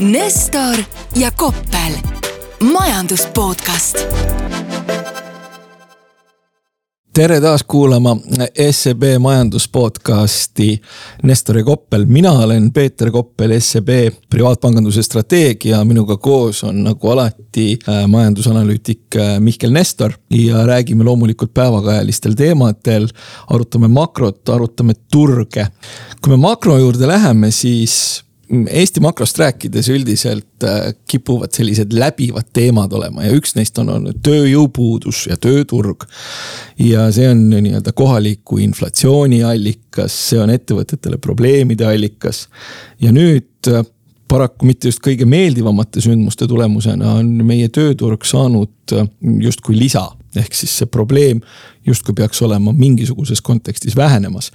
Nestor ja Koppel, majandus podcast. tere taas kuulama SEB majandus podcasti Nestor ja Koppel, mina olen Peeter Koppel, SEB privaatpanganduse strateegia, minuga koos on nagu alati äh, majandusanalüütik äh, Mihkel Nestor. ja räägime loomulikult päevakajalistel teemadel, arutame makrot, arutame turge. kui me makro juurde läheme, siis Eesti makrost rääkides üldiselt äh, kipuvad sellised läbivad teemad olema ja üks neist on olnud tööjõupuudus ja tööturg. ja see on nii-öelda kohaliku inflatsiooni allikas, see on ettevõtetele probleemide allikas. ja nüüd äh, paraku mitte just kõige meeldivamate sündmuste tulemusena on meie tööturg saanud äh, justkui lisa ehk siis see probleem justkui peaks olema mingisuguses kontekstis vähenemas.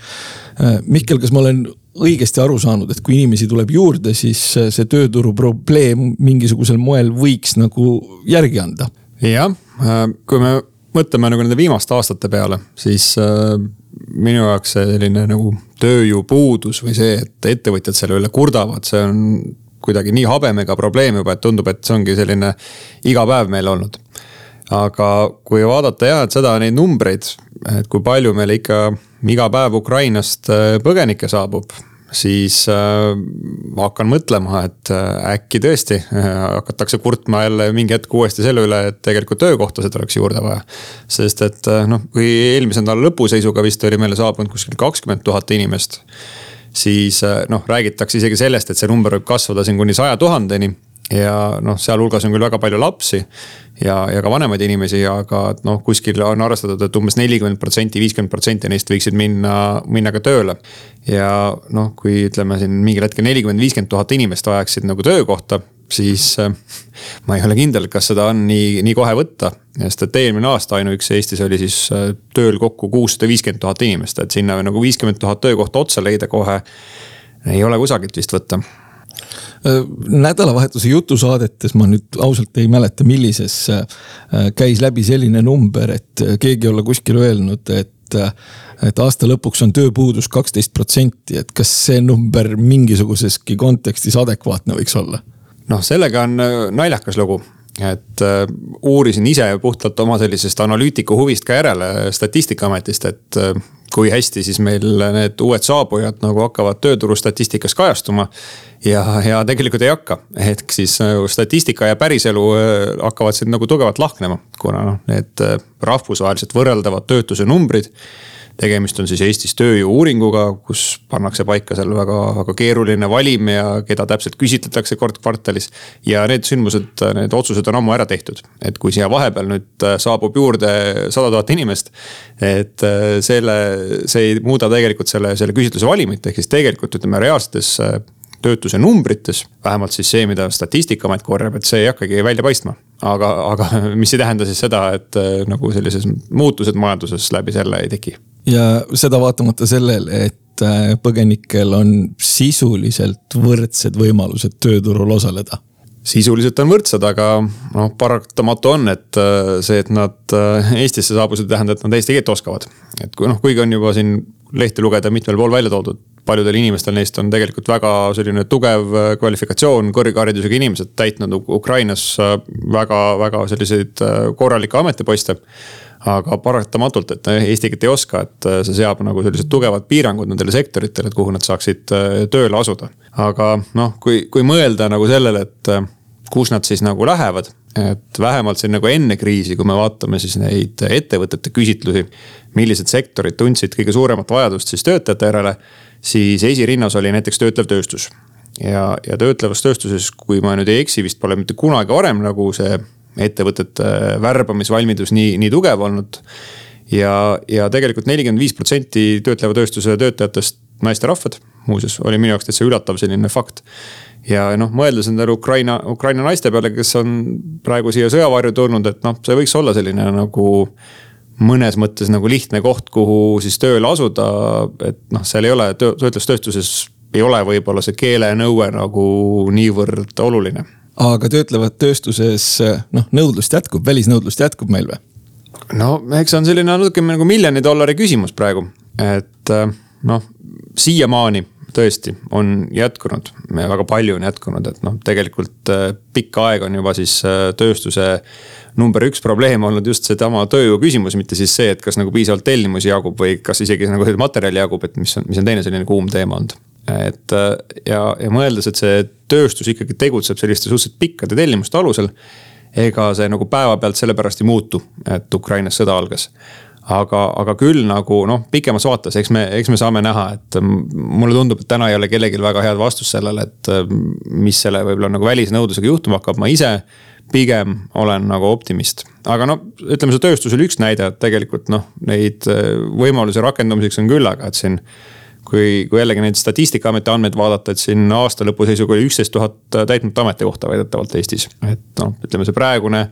Mihkel, kas ma olen õigesti aru saanud, et kui inimesi tuleb juurde, siis see tööturu probleem mingisugusel moel võiks nagu järgi anda? jah, äh, kui me mõtleme nagu nende viimaste aastate peale, siis äh, minu jaoks selline nagu tööjõupuudus või see, et ettevõtjad selle üle kurdavad, see on kuidagi nii habemega probleem juba, et tundub, et see ongi selline iga päev meil olnud. aga kui vaadata jah, et seda, neid numbreid, et kui palju meile ikka iga päev Ukrainast äh, põgenikke saabub, siis äh, hakkan mõtlema, et äh, äkki tõesti äh, hakatakse kurtma jälle mingi hetk uuesti selle üle, et tegelikult töökohtasid oleks juurde vaja. sest et äh, noh, kui eelmise nädala lõpuseisuga vist oli meile saabunud kuskil kakskümmend tuhat inimest. siis äh, noh, räägitakse isegi sellest, et see number võib kasvada siin kuni saja tuhandeni ja noh, sealhulgas on küll väga palju lapsi ja, ja ka vanemaid inimesi, aga noh, kuskil on arvestatud, et umbes nelikümmend protsenti, viiskümmend protsenti neist võiksid minna, minna ka tööle. ja noh, kui ütleme siin mingil hetkel nelikümmend, viiskümmend tuhat inimest vajaksid nagu töökohta, siis äh, ma ei ole kindel, kas seda on nii, nii kohe võtta. sest et eelmine aasta ainuüksi Eestis oli siis äh, tööl kokku kuussada viiskümmend tuhat inimest, et sinna nagu viiskümmend tuhat töökohta otsa leida kohe ei ole kusagilt vist võtta nädalavahetuse jutusaadetes ma nüüd ausalt ei mäleta, millises äh, käis läbi selline number, et äh, keegi olla kuskil öelnud, et et aasta lõpuks on tööpuudus kaksteist protsenti, et kas see number mingisuguseski kontekstis adekvaatne võiks olla? noh, sellega on naljakas lugu et äh, uurisin ise puhtalt oma sellisest analüütiku huvist ka järele statistikaametist, et äh, kui hästi siis meil need uued saabujad nagu hakkavad tööturustatistikas kajastuma. ja, ja tegelikult ei hakka, ehk siis nagu statistika ja päriselu äh, hakkavad siin nagu tugevalt lahknema, kuna noh, need äh, rahvusvaheliselt võrreldavad töötuse numbrid tegemist on siis Eestis tööjõu-uuringuga, kus pannakse paika seal väga, väga keeruline valim ja keda täpselt küsitletakse kord kvartalis. ja need sündmused, need otsused on ammu ära tehtud, et kui siia vahepeal nüüd saabub juurde sada tuhat inimest. et äh, selle, see ei muuda tegelikult selle, selle küsitluse valimit, ehk siis tegelikult ütleme reaalsetes äh, töötuse numbrites, vähemalt siis see, mida statistikaamet korjab, et see ei hakkagi välja paistma. aga, aga mis ei tähenda siis seda, et äh, nagu sellised muutused majanduses läbi selle ei teki ja seda vaatamata sellele, et äh, põgenikel on sisuliselt võrdsed võimalused tööturul osaleda sisuliselt on võrdsed, aga noh, paratamatu on, et äh, see, et nad äh, Eestisse saabusid, ei tähenda, et nad eesti keelt oskavad. et kui noh, kuigi on juba siin lehti lugeda mitmel pool välja toodud, paljudel inimestel neist on tegelikult väga selline tugev kvalifikatsioon, kõrgharidusega inimesed täitnud Ukrainas väga-väga selliseid korralikke ametiposte aga paratamatult, et eesti keelt ei oska, et äh, see seab nagu sellised tugevad piirangud nendele sektoritele, et kuhu nad saaksid äh, tööle asuda. aga noh, kui, kui mõelda nagu sellele, et kus nad siis nagu lähevad, et vähemalt siin nagu enne kriisi, kui me vaatame siis neid ettevõtete küsitlusi. millised sektorid tundsid kõige suuremat vajadust siis töötajate järele, siis esirinnas oli näiteks töötlev tööstus ja, ja töötlevas tööstuses, kui ma nüüd ei eksi, vist pole mitte kunagi varem nagu see ettevõtete värbamisvalmidus nii, nii tugev olnud. ja, ja tegelikult nelikümmend viis protsenti töötleva tööstuse töötajatest naisterahvad, muuseas, oli minu jaoks täitsa üllatav selline fakt. ja noh, mõeldes endale Ukraina, Ukraina naiste peale, kes on praegu siia sõjavarju tulnud, et noh, see võiks olla selline nagu mõnes mõttes nagu lihtne koht, kuhu siis tööle asuda, et noh, seal ei ole töötlustööstuses ei ole võib-olla see keelenõue nagu niivõrd oluline aga töötlevad tööstuses noh, nõudlust jätkub, välisnõudlust jätkub meil või? no eks see on selline natuke nagu miljoni dollari küsimus praegu, et noh, siiamaani tõesti on jätkunud, väga palju on jätkunud, et noh, tegelikult äh, pikka aega on juba siis äh, tööstuse number üks probleem olnud just seesama tööjõu küsimus, mitte siis see, et kas nagu piisavalt tellimusi jagub või kas isegi nagu materjali jagub, et mis on, mis on teine selline kuum teema olnud et ja, ja mõeldes, et see tööstus ikkagi tegutseb selliste suhteliselt pikkade tellimuste alusel. ega see nagu päevapealt sellepärast ei muutu, et Ukrainas sõda algas aga, aga küll nagu noh, pikemas vaates, eks me, eks me saame näha, et mulle tundub, et täna ei ole kellelgi väga head vastust sellele, et mis selle võib-olla nagu välisnõudlusega juhtuma hakkab, ma ise pigem olen nagu optimist. aga no ütleme, see tööstus oli üks näide, et tegelikult noh, neid võimalusi rakendamiseks on küllaga, et siin kui, kui jällegi neid statistikaameti andmeid vaadata, et siin aasta lõpu seisuga oli üksteist tuhat täitmata ametikohta väidetavalt Eestis. et noh, ütleme see praegune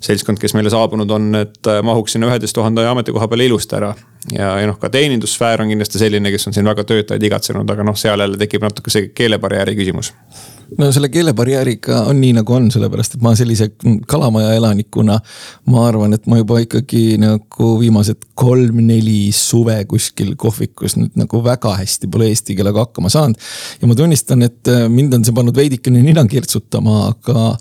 seltskond, kes meile saabunud on, et äh, mahuks sinna üheteist tuhande ametikoha peale ilusti ära. ja, ja noh, ka teenindussfäär on kindlasti selline, kes on siin väga töötajaid igatsenud, aga noh, seal jälle tekib natuke see keelebarjääri küsimus no selle keelebarjääriga on nii nagu on, sellepärast et ma sellise kalamaja elanikuna. ma arvan, et ma juba ikkagi nagu viimased kolm-neli suve kuskil kohvikus nüüd nagu väga hästi pole eesti keelega hakkama saanud. ja ma tunnistan, et äh, mind on see pannud veidikene nina kirtsutama, aga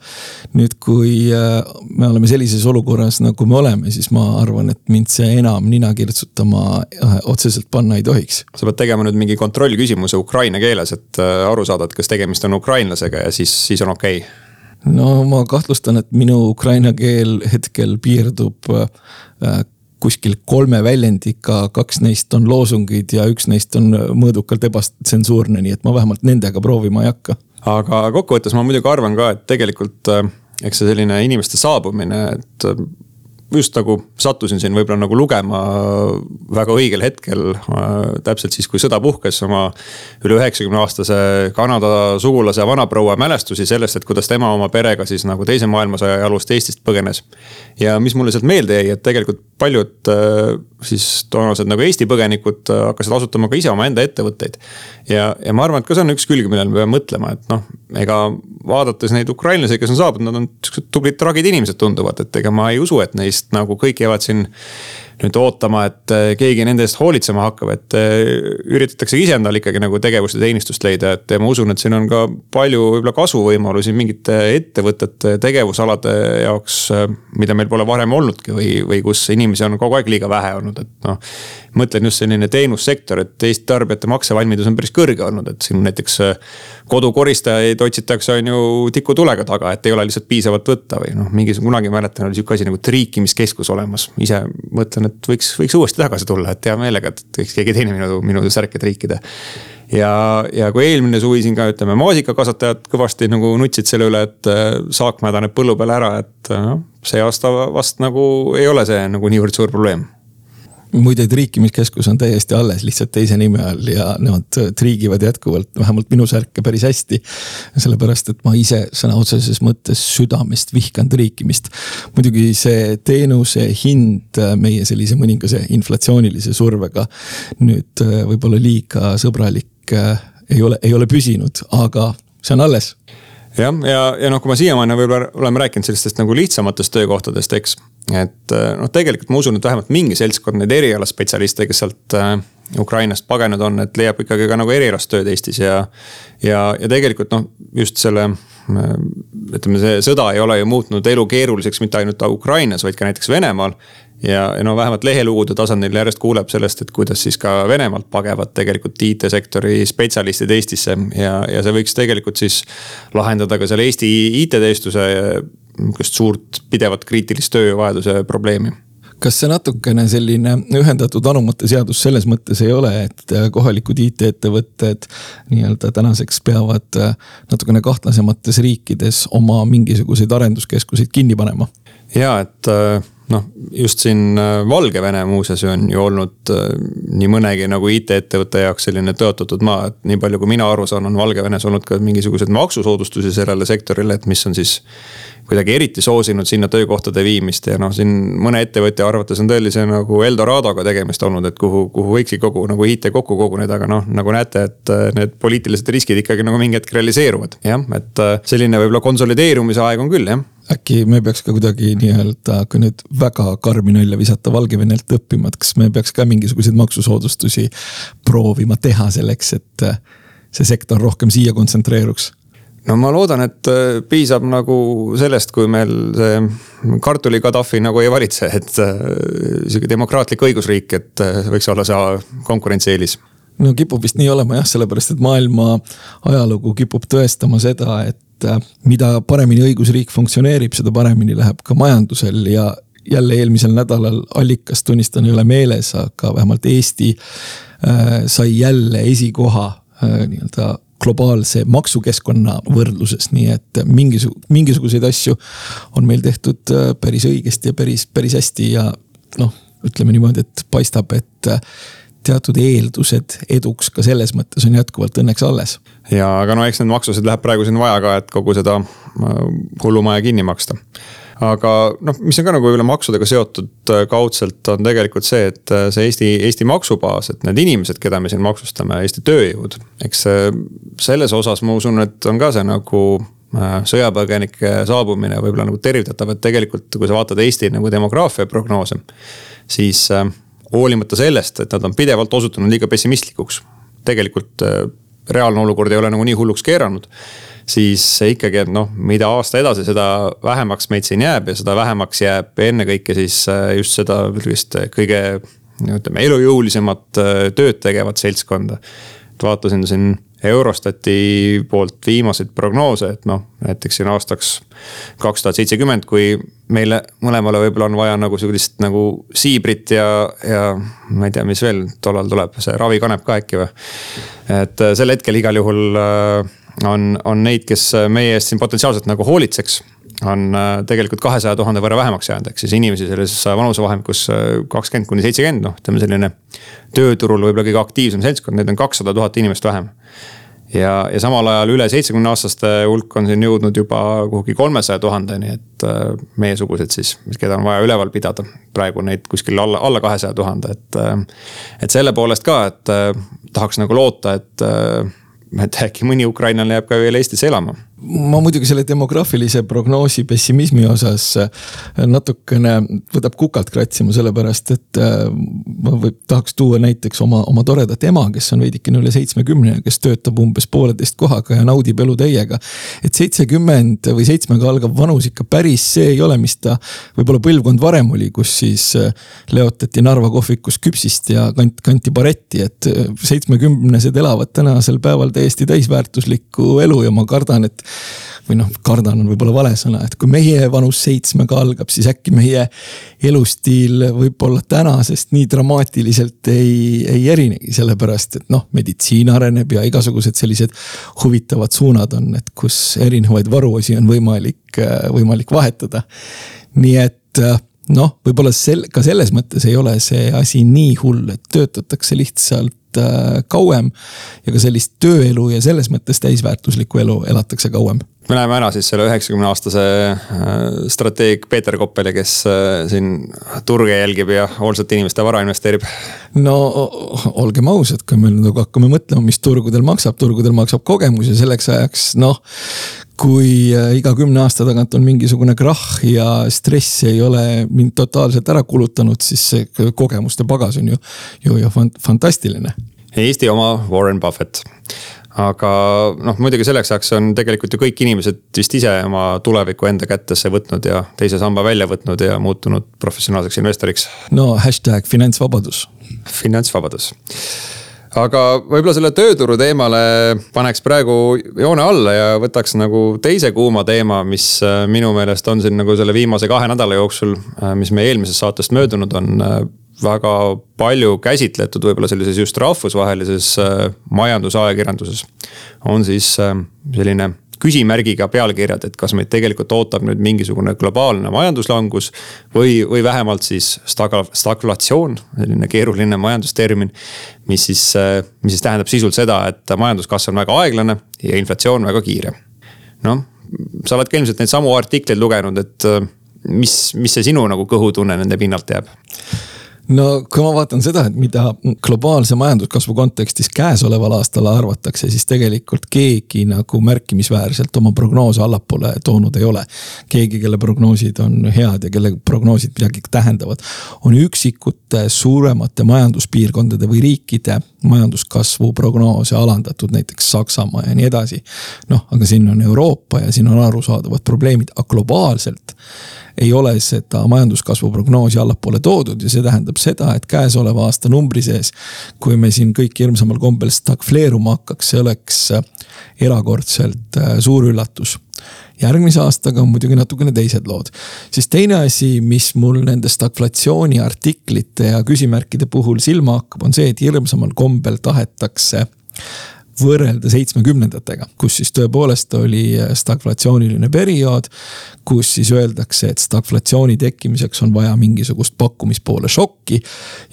nüüd, kui äh, me oleme sellises olukorras, nagu me oleme, siis ma arvan, et mind see enam nina kirtsutama äh, otseselt panna ei tohiks. sa pead tegema nüüd mingi kontrollküsimuse ukraina keeles, et aru saada, et kas tegemist on ukrainlasega ukrainlasega ja siis, siis on okei okay.? no ma kahtlustan, et minu ukraina keel hetkel piirdub äh, kuskil kolme väljendiga, kaks neist on loosungid ja üks neist on mõõdukalt ebatsensuurne, nii et ma vähemalt nendega proovima ei hakka. aga kokkuvõttes ma muidugi arvan ka, et tegelikult äh, eks see selline inimeste saabumine, et just nagu sattusin siin võib-olla nagu lugema väga õigel hetkel äh,. täpselt siis, kui sõda puhkes, oma üle üheksakümne aastase Kanada sugulase vanaproua mälestusi sellest, et kuidas tema oma perega siis nagu teise maailmasõja jalust Eestist põgenes. ja mis mulle sealt meelde jäi, et tegelikult paljud äh, siis toonased nagu Eesti põgenikud äh, hakkasid asutama ka ise omaenda ettevõtteid. ja, ja ma arvan, et ka see on üks külg, millele me peame mõtlema, et noh, ega vaadates neid ukrainlasi, kes on saabunud, nad on siuksed tublid, tragid inimesed tunduvad, et ega ma ei usu, et neist nagu kõik jäävad siin nüüd ootama, et äh, keegi nende eest hoolitsema hakkab, et äh, üritataksegi iseendale ikkagi nagu tegevust ja teenistust leida, et ma usun, et siin on ka palju võib-olla kasvuvõimalusi mingite ettevõtete tegevusalade jaoks, äh, mida meil pole varem olnudki või, või kus inimesi on kogu aeg liiga vähe olnud, et noh. mõtlen just selline teenussektor, et Eesti tarbijate maksevalmidus on päris kõrge olnud, et siin näiteks kodukoristajaid otsitakse, on ju tikutulega taga, et ei ole lihtsalt piisavalt võtta või noh, mingi kunagi mäletan, oli sihuke asi nagu triikimiskeskus olemas, ise mõtlen, et võiks, võiks uuesti tagasi tulla, et hea meelega, et võiks keegi teine minu, minu särke triikida. ja, ja kui eelmine suvi siin ka ütleme, maasikakasvatajad kõvasti nagu nutsid selle üle, et äh, saak mädaneb põllu peale ära, et noh. see aasta vast nagu ei ole see nagu niivõrd suur probleem muide, triikimiskeskus on täiesti alles, lihtsalt teise nime all ja nemad triigivad jätkuvalt, vähemalt minu särke päris hästi. sellepärast, et ma ise sõna otseses mõttes südamest vihkan triikimist. muidugi see teenuse hind meie sellise mõningase inflatsioonilise survega nüüd võib-olla liiga sõbralik ei ole, ei ole püsinud, aga see on alles jah, ja, ja, ja noh, kui me siiamaani võib-olla oleme rääkinud sellistest nagu lihtsamatest töökohtadest, eks et äh, noh, tegelikult ma usun, et vähemalt mingi seltskond neid erialaspetsialiste, kes sealt äh, Ukrainast pagenud on, et leiab ikkagi ka nagu erialast tööd Eestis ja. ja, ja tegelikult noh, just selle äh, ütleme, see sõda ei ole ju muutnud elu keeruliseks mitte ainult Ukrainas, vaid ka näiteks Venemaal. Ja, ja no vähemalt lehelugude tasandil järjest kuuleb sellest, et kuidas siis ka Venemaalt pagevad tegelikult IT-sektori spetsialistid Eestisse ja, ja see võiks tegelikult siis lahendada ka selle Eesti IT-tööstuse niisugust suurt pidevat kriitilist tööjõuvajaduse probleemi kas see natukene selline ühendatud anumate seadus selles mõttes ei ole, et kohalikud IT-ettevõtted nii-öelda tänaseks peavad natukene kahtlasemates riikides oma mingisuguseid arenduskeskuseid kinni panema? ja et noh, just siin Valgevene muuseas on ju olnud nii mõnegi nagu IT-ettevõtte jaoks selline tõotatud maa, et nii palju, kui mina aru saan, on Valgevenes olnud ka mingisuguseid maksusoodustusi sellele sektorile, et mis on siis kuidagi eriti soosinud sinna töökohtade viimist ja noh, siin mõne ettevõtja arvates on tõelise nagu Eldoradoga tegemist olnud, et kuhu, kuhu võikski kogu nagu IT kokku koguneda, aga noh, nagu näete, et äh, need poliitilised riskid ikkagi nagu mingi hetk realiseeruvad. jah, et äh, selline võib-olla konsolideerumise aeg on küll, jah äkki me peaks ka kuidagi nii-öelda, kui nüüd väga karmi nalja visata Valgevenelt õppima, et kas me peaks ka mingisuguseid maksusoodustusi proovima teha selleks, et see sektor rohkem siia kontsentreeruks? no ma loodan, et äh, piisab nagu sellest, kui meil see kartuli Gaddafi nagu ei valitse, et äh, sihuke demokraatlik õigusriik, et äh, võiks olla see konkurentsieelis no kipub vist nii olema jah, sellepärast et maailma ajalugu kipub tõestama seda, et mida paremini õigusriik funktsioneerib, seda paremini läheb ka majandusel ja jälle eelmisel nädalal allikas, tunnistan, ei ole meeles, aga vähemalt Eesti äh, sai jälle esikoha äh, nii-öelda globaalse maksukeskkonna võrdluses, nii et mingisu-, mingisuguseid asju on meil tehtud äh, päris õigesti ja päris, päris hästi ja noh, ütleme niimoodi, et paistab, et äh, teatud eeldused eduks ka selles mõttes on jätkuvalt õnneks alles. Ja aga no eks neid maksusid läheb praegu siin vaja ka, et kogu seda äh, hullumaja kinni maksta aga noh, mis on ka nagu võib-olla maksudega seotud äh, kaudselt, on tegelikult see, et äh, see Eesti, Eesti maksubaas, et need inimesed, keda me siin maksustame, Eesti tööjõud. eks selles osas ma usun, et on ka see nagu sõjapõgenike saabumine võib-olla nagu tervitatav, et tegelikult, kui sa vaatad Eesti nagu demograafia prognoose. siis hoolimata sellest, et nad on pidevalt osutunud liiga pessimistlikuks, tegelikult reaalne olukord ei ole nagu nii hulluks keeranud siis ikkagi, et noh, mida aasta edasi, seda vähemaks meid siin jääb ja seda vähemaks jääb ennekõike siis äh, just seda sellist kõige ütleme, elujõulisemat äh, tööd tegevat seltskonda. et vaatasin siin Eurostati poolt viimaseid prognoose, et noh, näiteks siin aastaks kaks tuhat seitsekümmend, kui meile mõlemale võib-olla on vaja nagu sihukest nagu siibrit ja, ja ma ei tea, mis veel tollal tuleb, see ravikanep ka äkki või. et äh, sel hetkel igal juhul äh, on, on neid, kes meie eest siin potentsiaalselt nagu hoolitseks on äh, tegelikult kahesaja tuhande võrra vähemaks jäänud, ehk siis inimesi selles vanusevahemikus äh, kakskümmend kuni seitsekümmend, noh, ütleme selline. tööturul võib-olla kõige aktiivsem seltskond, neid on kakssada tuhat inimest vähem. ja, ja samal ajal üle seitsmekümne aastaste hulk on siin jõudnud juba kuhugi kolmesaja tuhandeni, et äh, meiesugused siis, keda on vaja üleval pidada. praegu neid kuskil alla, alla kahesaja tuhande, et, et selle poolest ka, et tahaks nagu loota, et et äkki mõni ukrainlane jääb ka veel Eestisse elama. Ma muidugi selle demograafilise prognoosi pessimismi osas äh, natukene võtab kukalt kratsima, sellepärast et äh, ma võib, tahaks tuua näiteks oma, oma toredat ema, kes on veidikene üle seitsmekümne ja kes töötab umbes pooleteist kohaga ja naudib elu täiega. et seitsekümmend või seitsmega algav vanus ikka päris see ei ole, mis ta võib-olla põlvkond varem oli, kus siis äh, leotati Narva kohvikus küpsist ja kant-, kanti baretti, et seitsmekümnesed elavad tänasel päeval täiesti täisväärtuslikku elu ja ma kardan, et või noh, kardan on võib-olla vale sõna, et kui meie vanus seitsmega algab, siis äkki meie elustiil võib-olla tänasest nii dramaatiliselt ei, ei erinegi, sellepärast et noh, meditsiin areneb ja igasugused sellised huvitavad suunad on, et kus erinevaid varuosi on võimalik, võimalik vahetada. nii et noh, võib-olla sel-, ka selles mõttes ei ole see asi nii hull, et töötatakse lihtsalt Äh, kauem. ja ka sellist tööelu ja selles mõttes täisväärtuslikku elu elatakse kauem me näeme ära siis selle üheksakümne aastase äh, strateeg Peeter Koppeli, kes äh, siin turge jälgib ja hoolsate inimeste vara investeerib. no olgem ausad, kui me nagu hakkame mõtlema, mis turgudel maksab, turgudel maksab kogemus ja selleks ajaks noh kui iga kümne aasta tagant on mingisugune krahh ja stress ei ole mind totaalselt ära kulutanud, siis see kogemuste pagas on ju, ju, ju fantastiline. Eesti oma Warren Buffett aga noh, muidugi selleks ajaks on tegelikult ju kõik inimesed vist ise oma tuleviku enda kätesse võtnud ja teise samba välja võtnud ja muutunud professionaalseks investoriks. no hashtag finantsvabadus. finantsvabadus aga võib-olla selle tööturu teemale paneks praegu joone alla ja võtaks nagu teise kuuma teema, mis äh, minu meelest on siin nagu selle viimase kahe nädala jooksul, äh, mis meie eelmisest saatest möödunud on äh, väga palju käsitletud võib-olla sellises just rahvusvahelises äh, majandusajakirjanduses. on siis äh, selline küsimärgiga pealkirjad, et kas meid tegelikult ootab nüüd mingisugune globaalne majanduslangus. või, või vähemalt siis stagla-, stagflatsioon, selline keeruline majandustermin. mis siis, äh, mis siis tähendab sisult seda, et majanduskasv on väga aeglane ja inflatsioon väga kiire. noh, sa oled ka ilmselt neid samu artikleid lugenud, et mis, mis see sinu nagu kõhutunne nende pinnalt jääb? No kui ma vaatan seda, et mida globaalse majanduskasvu kontekstis käesoleval aastal arvatakse, siis tegelikult keegi nagu märkimisväärselt oma prognoose allapoole toonud ei ole. keegi, kelle prognoosid on head ja kelle prognoosid midagi tähendavad, on üksikute suuremate majanduspiirkondade või riikide majanduskasvu prognoose alandatud, näiteks Saksamaa ja nii edasi. noh, aga siin on Euroopa ja siin on arusaadavad probleemid, aga globaalselt ei ole seda majanduskasvu prognoosi allapoole toodud ja see tähendab seda, et käesoleva aasta numbri sees. kui me siin kõik hirmsamal kombel stagfleeruma hakkaks, see oleks äh, erakordselt äh, suur üllatus järgmise aastaga on muidugi natukene teised lood. siis teine asi, mis mul nende stagflatsiooni artiklite ja küsimärkide puhul silma hakkab, on see, et hirmsamal kombel tahetakse võrrelda seitsmekümnendatega, kus siis tõepoolest oli äh, stagflatsiooniline periood. kus siis öeldakse, et stagflatsiooni tekkimiseks on vaja mingisugust pakkumispoole šokki.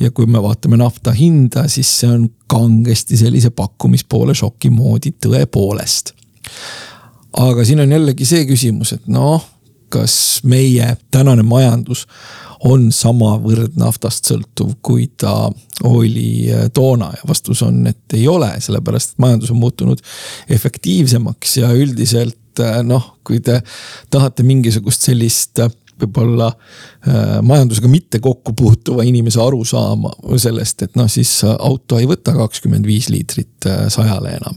ja kui me vaatame nafta hinda, siis see on kangesti sellise pakkumispoole šoki moodi tõepoolest. aga siin on jällegi see küsimus, et noh, kas meie tänane majandus on samavõrd naftast sõltuv, kui ta oli äh, toona. Ja vastus on, et ei ole, sellepärast et majandus on muutunud efektiivsemaks ja üldiselt äh, noh, kui te tahate mingisugust sellist äh, võib-olla äh, majandusega mitte kokku puutuva inimese arusaama sellest, et noh, siis auto ei võta kakskümmend viis liitrit äh, sajale enam.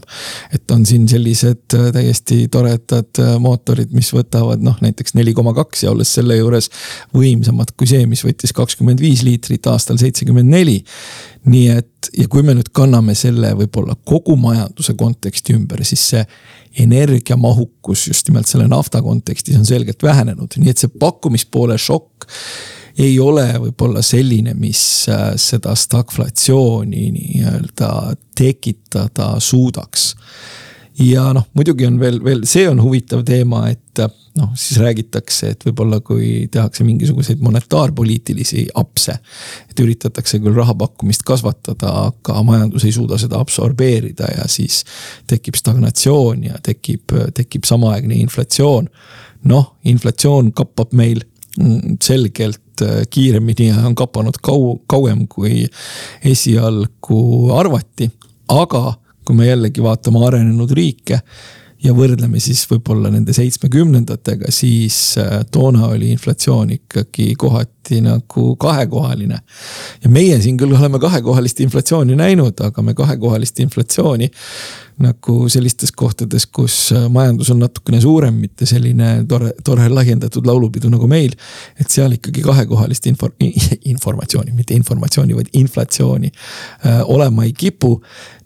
et on siin sellised äh, täiesti toredad äh, mootorid, mis võtavad noh, näiteks neli koma kaks ja olles selle juures võimsamad kui see, mis võttis kakskümmend viis liitrit aastal seitsekümmend neli. Nii et, ja kui me nüüd kanname selle võib-olla kogu majanduse konteksti ümber, siis see energiamahukus just nimelt selle nafta kontekstis on selgelt vähenenud, nii et see pakkumispoole šokk ei ole võib-olla selline, mis äh, seda stagflatsiooni nii-öelda tekitada suudaks ja noh, muidugi on veel, veel see on huvitav teema, et noh, siis räägitakse, et võib-olla kui tehakse mingisuguseid monetaarpoliitilisi apse. et üritatakse küll raha pakkumist kasvatada, aga majandus ei suuda seda absorbeerida ja siis tekib stagnatsioon ja tekib, tekib samaaegne inflatsioon. noh, inflatsioon kappab meil mm, selgelt kiiremini ja on kapanud kau-, kauem kui esialgu arvati, aga kui me jällegi vaatame arenenud riike ja võrdleme siis võib-olla nende seitsmekümnendatega, siis äh, toona oli inflatsioon ikkagi kohati nagu kahekohaline. ja meie siin küll oleme kahekohalist inflatsiooni näinud, aga me kahekohalist inflatsiooni nagu sellistes kohtades, kus majandus on natukene suurem, mitte selline tore, tore lahjendatud laulupidu nagu meil. et seal ikkagi kahekohalist info, informatsiooni, mitte informatsiooni, vaid inflatsiooni äh, olema ei kipu.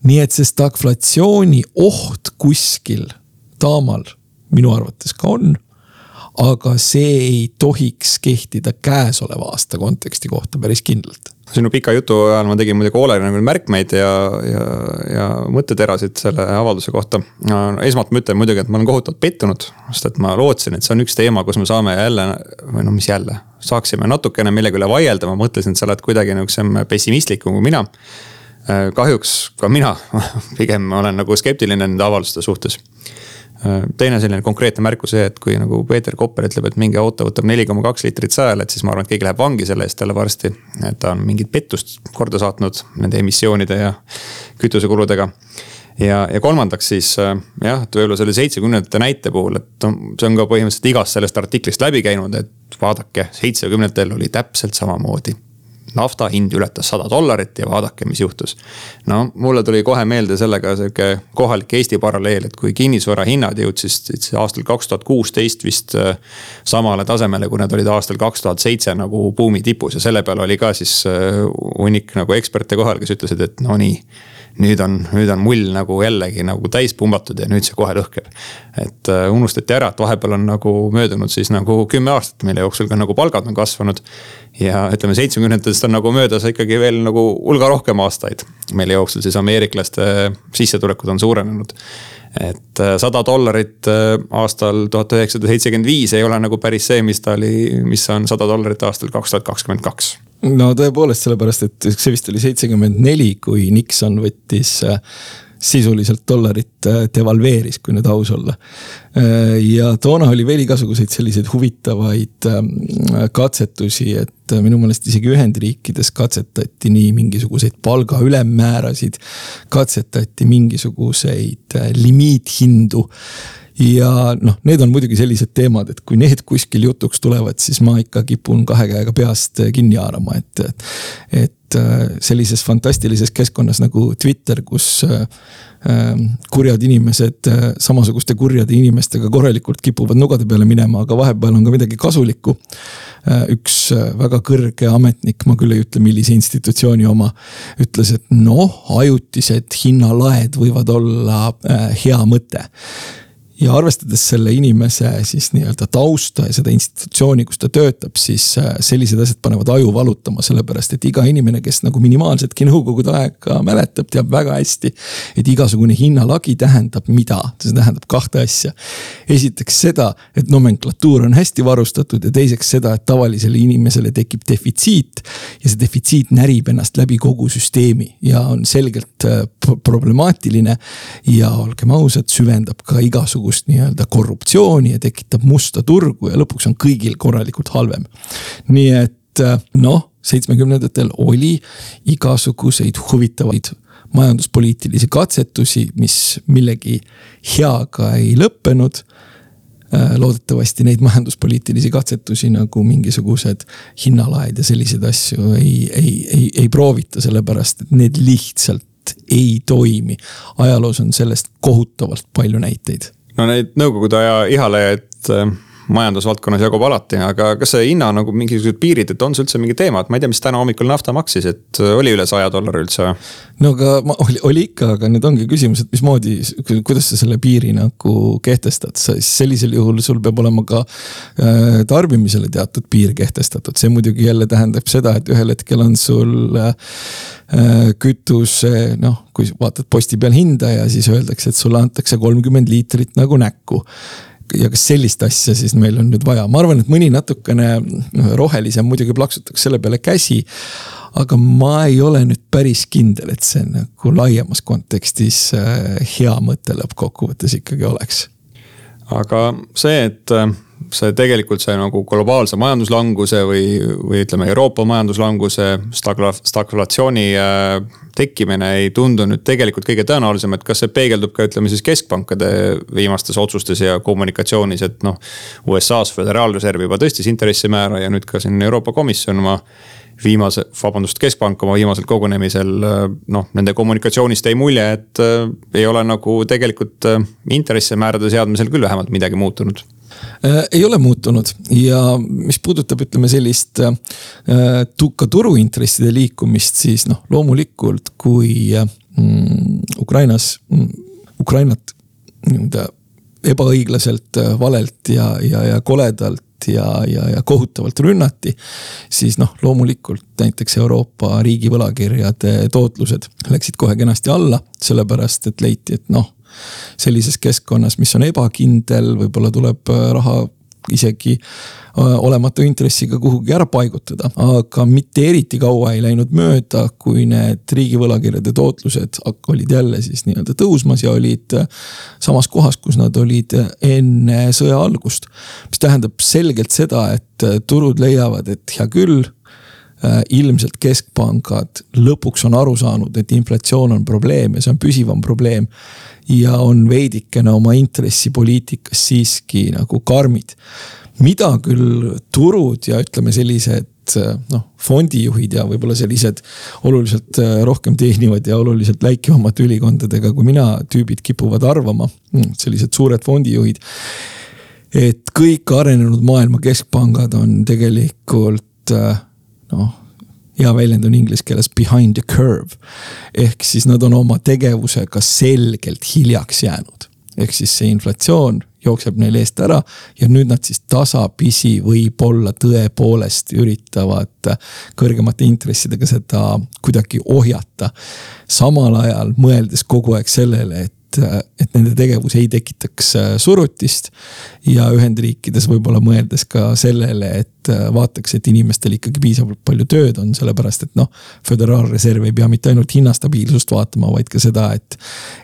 nii et see stagflatsiooni oht kuskil taamal minu arvates ka on. Aga see ei tohiks kehtida käesoleva aasta konteksti kohta päris kindlalt sinu pika jutu ajal ma tegin muidugi hoolele nagu märkmeid ja, ja, ja mõtteterasid selle avalduse kohta. esmalt ma ütlen muidugi, et ma olen kohutavalt pettunud, sest et ma lootsin, et see on üks teema, kus me saame jälle või no mis jälle, saaksime natukene millegi üle vaielda, ma mõtlesin, et sa oled kuidagi nihukesem pessimistlikum kui mina. kahjuks ka mina pigem olen nagu skeptiline nende avalduste suhtes teine selline konkreetne märkus see, et kui nagu Peeter Kopper ütleb, et mingi auto võtab neli koma kaks liitrit sajale, et siis ma arvan, et keegi läheb vangi selle eest jälle varsti. et ta on mingit pettust korda saatnud nende emissioonide ja kütusekuludega. ja, ja kolmandaks siis äh, jah, võib-olla selle seitsmekümnendate näite puhul, et see on ka põhimõtteliselt igast sellest artiklist läbi käinud, et vaadake, seitsmekümnendatel oli täpselt samamoodi nafta hind ületas sada dollarit ja vaadake, mis juhtus. no mulle tuli kohe meelde sellega sihuke kohalik Eesti paralleel, et kui kinnisvara hinnad jõudsid aastal kaks tuhat kuusteist vist äh, samale tasemele, kui nad olid aastal kaks tuhat seitse nagu buumi tipus ja selle peale oli ka siis äh, hunnik nagu eksperte kohal, kes ütlesid, et no nii nüüd on, nüüd on mull nagu jällegi nagu täis pumbatud ja nüüd see kohe lõhkeb. et uh, unustati ära, et vahepeal on nagu möödunud siis nagu kümme aastat, mille jooksul ka nagu palgad on kasvanud. ja ütleme, seitsmekümnendatest on nagu möödas ikkagi veel nagu hulga rohkem aastaid, mille jooksul siis ameeriklaste sissetulekud on suurenenud et äh, sada dollarit äh, aastal tuhat üheksasada seitsekümmend viis ei ole nagu päris see, mis ta oli, mis on sada dollarit aastal kaks tuhat kakskümmend kaks no tõepoolest, sellepärast et see vist oli seitsekümmend neli, kui Nixon võttis äh, sisuliselt dollarit äh, devalveeris, kui nüüd aus olla. Äh, ja toona oli veel igasuguseid selliseid huvitavaid ähm, katsetusi, et minu meelest isegi Ühendriikides katsetati nii mingisuguseid palga ülemmäärasid. katsetati mingisuguseid limiithindu ja noh, need on muidugi sellised teemad, et kui need kuskil jutuks tulevad, siis ma ikka kipun kahe käega peast kinni haarama, et. et äh, sellises fantastilises keskkonnas nagu Twitter, kus äh, kurjad inimesed äh, samasuguste kurjade inimestega korralikult kipuvad nugade peale minema, aga vahepeal on ka midagi kasulikku. üks väga kõrge ametnik, ma küll ei ütle, millise institutsiooni oma, ütles, et noh, ajutised hinnalaed võivad olla hea mõte ja arvestades selle inimese siis nii-öelda tausta ja seda institutsiooni, kus ta töötab, siis äh, sellised asjad panevad aju valutama, sellepärast et iga inimene, kes nagu minimaalsetki nõukogude aega mäletab, teab väga hästi. et igasugune hinnalagi tähendab mida, see tähendab kahte asja. esiteks seda, et nomenklatuur on hästi varustatud ja teiseks seda, et tavalisele inimesele tekib defitsiit. ja see defitsiit närib ennast läbi kogu süsteemi ja on selgelt äh, problemaatiline. ja olgem ausad, süvendab ka igasugust igasugust nii-öelda korruptsiooni ja tekitab musta turgu ja lõpuks on kõigil korralikult halvem. nii et äh, noh, seitsmekümnendatel oli igasuguseid huvitavaid majanduspoliitilisi katsetusi, mis millegi heaga ei lõppenud äh, loodetavasti neid majanduspoliitilisi katsetusi nagu mingisugused hinnalaed ja selliseid asju ei, ei, ei, ei proovita, sellepärast et need lihtsalt ei toimi. ajaloos on sellest kohutavalt palju näiteid no neid nõukogude aja ihalejaid äh, majandusvaldkonnas jagub alati, aga kas see hinna nagu mingisugused piirid, et on see üldse mingi teema, et ma ei tea, mis täna hommikul nafta maksis, et äh, oli üle saja dollari üldse? no aga ma, oli, oli ikka, aga nüüd ongi küsimus, et mismoodi, kuidas sa selle piiri nagu kehtestad, sellisel juhul sul peab olema ka äh, tarbimisele teatud piir kehtestatud, see muidugi jälle tähendab seda, et ühel hetkel on sul äh, kütuse noh, kui vaatad posti peal hinda ja siis öeldakse, et sulle antakse kolmkümmend liitrit nagu näkku ja kas sellist asja siis meil on nüüd vaja, ma arvan, et mõni natukene rohelisem muidugi plaksutaks selle peale käsi. aga ma ei ole nüüd päris kindel, et see nagu laiemas kontekstis äh, hea mõte lõppkokkuvõttes ikkagi oleks. aga see, et äh, see tegelikult see nagu globaalse majanduslanguse või, või ütleme, Euroopa majanduslanguse stagla-, stagflatsiooni äh, tekkimine ei tundu nüüd tegelikult kõige tõenäolisem, et kas see peegeldub ka ütleme siis keskpankade viimastes otsustes ja kommunikatsioonis, et noh. USA-s föderaalreserv juba tõstis intressimäära ja nüüd ka siin Euroopa Komisjon oma viimase, vabandust, keskpank oma viimasel kogunemisel noh, nende kommunikatsioonist jäi mulje, et äh, ei ole nagu tegelikult äh, intressimäärade seadmisel küll vähemalt midagi muutunud Äh, ei ole muutunud ja mis puudutab, ütleme sellist äh, ka turuintresside liikumist, siis noh, loomulikult kui mm, Ukrainas, mm, Ukrainat nii-öelda ebaõiglaselt, äh, valelt ja, ja, ja koledalt ja, ja, ja kohutavalt rünnati. siis noh, loomulikult näiteks Euroopa riigi võlakirjade tootlused läksid kohe kenasti alla, sellepärast et leiti, et noh sellises keskkonnas, mis on ebakindel, võib-olla tuleb äh, raha isegi äh, olematu intressiga kuhugi ära paigutada, aga mitte eriti kaua ei läinud mööda, kui need riigivõlakirjade tootlused olid jälle siis nii-öelda tõusmas ja olid äh, samas kohas, kus nad olid enne sõja algust. mis tähendab selgelt seda, et turud leiavad, et hea küll ilmselt keskpangad lõpuks on aru saanud, et inflatsioon on probleem ja see on püsivam probleem ja on veidikene oma intressipoliitikas siiski nagu karmid. mida küll turud ja ütleme sellised noh, fondijuhid ja võib-olla sellised oluliselt äh, rohkem teenivad ja oluliselt läikivamate ülikondadega kui mina tüübid kipuvad arvama, hmm, sellised suured fondijuhid. et kõik arenenud maailma keskpangad on tegelikult äh, noh hea väljend on inglise keeles behind the curve. ehk siis nad on oma tegevusega selgelt hiljaks jäänud. ehk siis see inflatsioon jookseb neil eest ära ja nüüd nad siis tasapisi võib-olla tõepoolest üritavad kõrgemate intressidega seda kuidagi ohjata. samal ajal mõeldes kogu aeg sellele, et et, et nende tegevus ei tekitaks äh, surutist. ja Ühendriikides võib-olla mõeldes ka sellele, et äh, vaataks, et inimestel ikkagi piisavalt palju tööd on, sellepärast et noh. föderaalreserv ei pea mitte ainult hinnastabiilsust vaatama, vaid ka seda, et,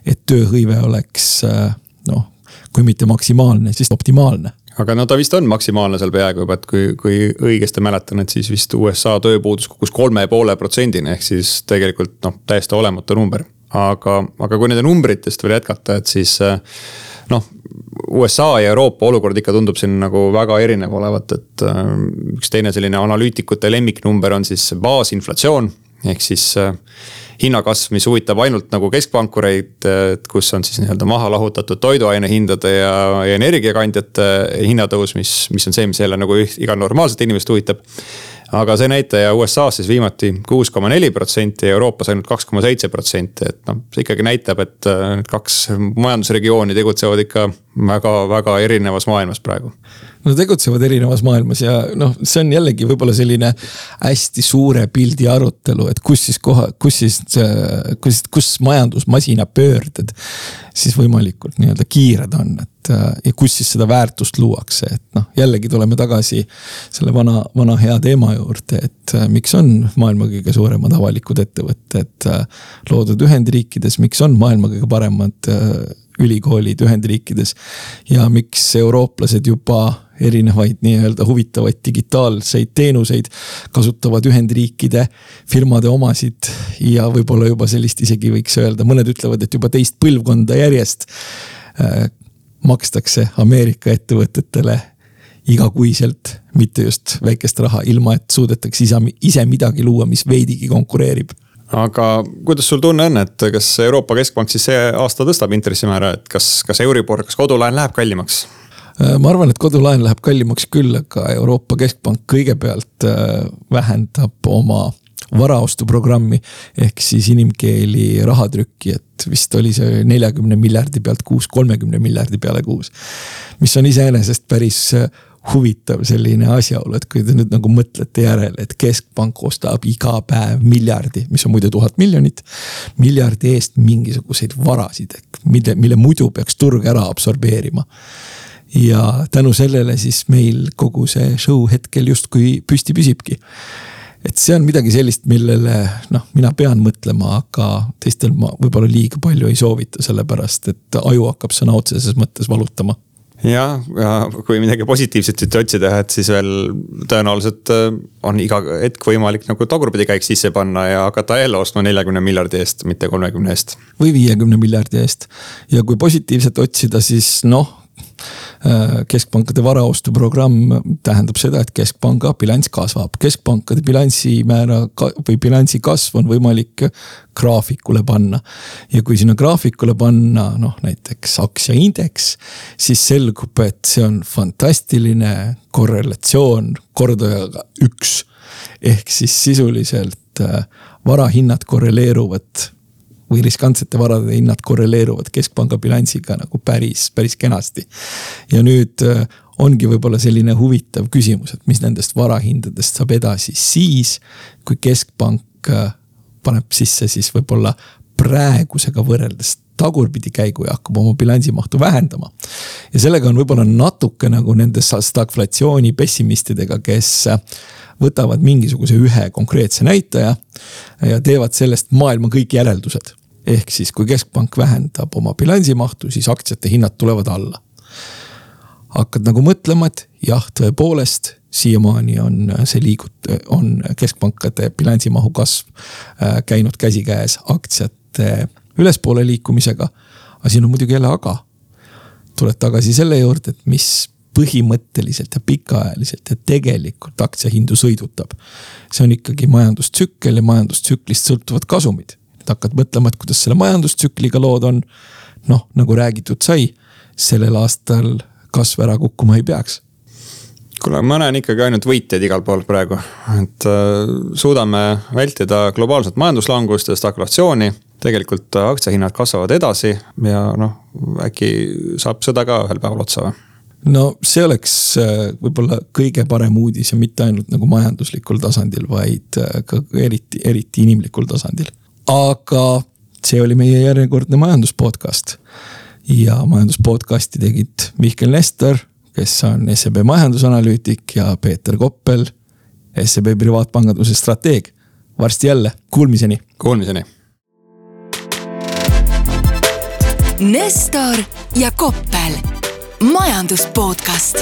et tööhõive oleks äh, noh kui mitte maksimaalne, siis optimaalne aga no ta vist on maksimaalne seal peaaegu juba, et kui, kui õigesti mäletan, et siis vist USA tööpuudus kukkus kolme ja poole protsendini, ehk siis tegelikult noh, täiesti olematu number. Aga, aga kui nende numbritest veel jätkata, et siis noh, USA ja Euroopa olukord ikka tundub siin nagu väga erinev olevat, et üks teine selline analüütikute lemmiknumber on siis baasinflatsioon. Ehk siis hinnakasv, mis huvitab ainult nagu keskpankureid, kus on siis nii-öelda maha lahutatud toiduainehindade ja, ja energiakandjate hinnatõus, mis, mis on see, mis jälle nagu iga normaalset inimest huvitab aga see näitaja USA-s siis viimati kuus koma neli protsenti ja Euroopas ainult kaks koma seitse protsenti, et noh, see ikkagi näitab, et äh, need kaks majandusregiooni tegutsevad ikka väga-väga erinevas maailmas praegu. no tegutsevad erinevas maailmas ja noh, see on jällegi võib-olla selline hästi suure pildi arutelu, et kus siis koha, kus siis, kus, kus majandusmasina pöörded siis võimalikult nii-öelda kiired on, et ja kus siis seda väärtust luuakse, et noh, jällegi tuleme tagasi selle vana, vana hea teema juurde, et miks on maailma kõige suuremad avalikud ettevõtted loodud Ühendriikides, miks on maailma kõige paremad ülikoolid Ühendriikides. ja miks eurooplased juba erinevaid nii-öelda huvitavaid digitaalseid teenuseid kasutavad Ühendriikide firmade omasid ja võib-olla juba sellist isegi võiks öelda, mõned ütlevad, et juba teist põlvkonda järjest makstakse Ameerika ettevõtetele igakuiselt, mitte just väikest raha, ilma et suudetakse ise, ise midagi luua, mis veidigi konkureerib aga kuidas sul tunne on, et kas Euroopa Keskpank siis see aasta tõstab intressimäära, et kas, kas Euribor, kas kodulaen läheb kallimaks? ma arvan, et kodulaen läheb kallimaks küll, aga Euroopa Keskpank kõigepealt äh, vähendab oma varaostuprogrammi ehk siis inimkeeli rahatrükki, et vist oli see neljakümne miljardi pealt kuus, kolmekümne miljardi peale kuus. mis on iseenesest päris äh, huvitav selline asjaolu, et kui te nüüd nagu mõtlete järele, et keskpank ostab iga päev miljardi, mis on muide tuhat miljonit. miljardi eest mingisuguseid varasid, mille, mille muidu peaks turg ära absorbeerima ja tänu sellele siis meil kogu see show hetkel justkui püsti püsibki et see on midagi sellist, millele noh, mina pean mõtlema, aga teistel ma võib-olla liiga palju ei soovita, sellepärast et aju hakkab sõna otseses mõttes valutama jah, ja kui midagi positiivset siit otsida, et siis veel tõenäoliselt äh, on iga hetk võimalik nagu tagurpidi käik sisse panna ja hakata jälle ostma neljakümne miljardi eest, mitte kolmekümne eest. või viiekümne miljardi eest ja kui positiivset otsida, siis noh keskpankade varaostuprogramm tähendab seda, et keskpanga bilanss kasvab, keskpankade bilansimäära või bilansi kasv on võimalik graafikule panna. ja kui sinna graafikule panna noh, näiteks aktsiaindeks, siis selgub, et see on fantastiline korrelatsioon kordajaga üks. ehk siis sisuliselt äh, varahinnad korreleeruvad või riskantsete varade hinnad korreleeruvad keskpanga bilansiga nagu päris, päris kenasti. ja nüüd äh, ongi võib-olla selline huvitav küsimus, et mis nendest varahindadest saab edasi siis, kui keskpank äh, paneb sisse siis võib-olla praegusega võrreldes tagurpidi käigu ja hakkab oma bilansimahtu vähendama. ja sellega on võib-olla natuke nagu nende stagflatsiooni pessimistidega, kes äh, võtavad mingisuguse ühe konkreetse näitaja ja teevad sellest maailma kõik järeldused ehk siis, kui keskpank vähendab oma bilansimahtu, siis aktsiate hinnad tulevad alla. hakkad nagu mõtlema, et jah, tõepoolest siiamaani on see liigut-, on keskpankade bilansimahu kasv äh, käinud käsikäes aktsiate ülespoole liikumisega. aga siin on muidugi jälle aga. tuled tagasi selle juurde, et mis põhimõtteliselt ja pikaajaliselt ja tegelikult aktsiahindu sõidutab. see on ikkagi majandustsükkel ja majandustsüklist sõltuvad kasumid hakkad mõtlema, et kuidas selle majandustsükliga lood on. noh, nagu räägitud sai, sellel aastal kasv ära kukkuma ei peaks kuule, ma näen ikkagi ainult võitjaid igal pool praegu, et äh, suudame vältida globaalset majanduslangust ja stagflatsiooni. tegelikult aktsiahinnad kasvavad edasi ja noh, äkki saab seda ka ühel päeval otsa või? no see oleks äh, võib-olla kõige parem uudis ja mitte ainult nagu majanduslikul tasandil, vaid äh, ka eriti, eriti inimlikul tasandil aga see oli meie järjekordne majanduspodcast. ja majanduspodcasti tegid Mihkel Nestor, kes on SEB majandusanalüütik ja Peeter Koppel, SEB privaatpanganduse strateeg. varsti jälle, kuulmiseni. Kuulmiseni. Nestor ja Koppel, majandus podcast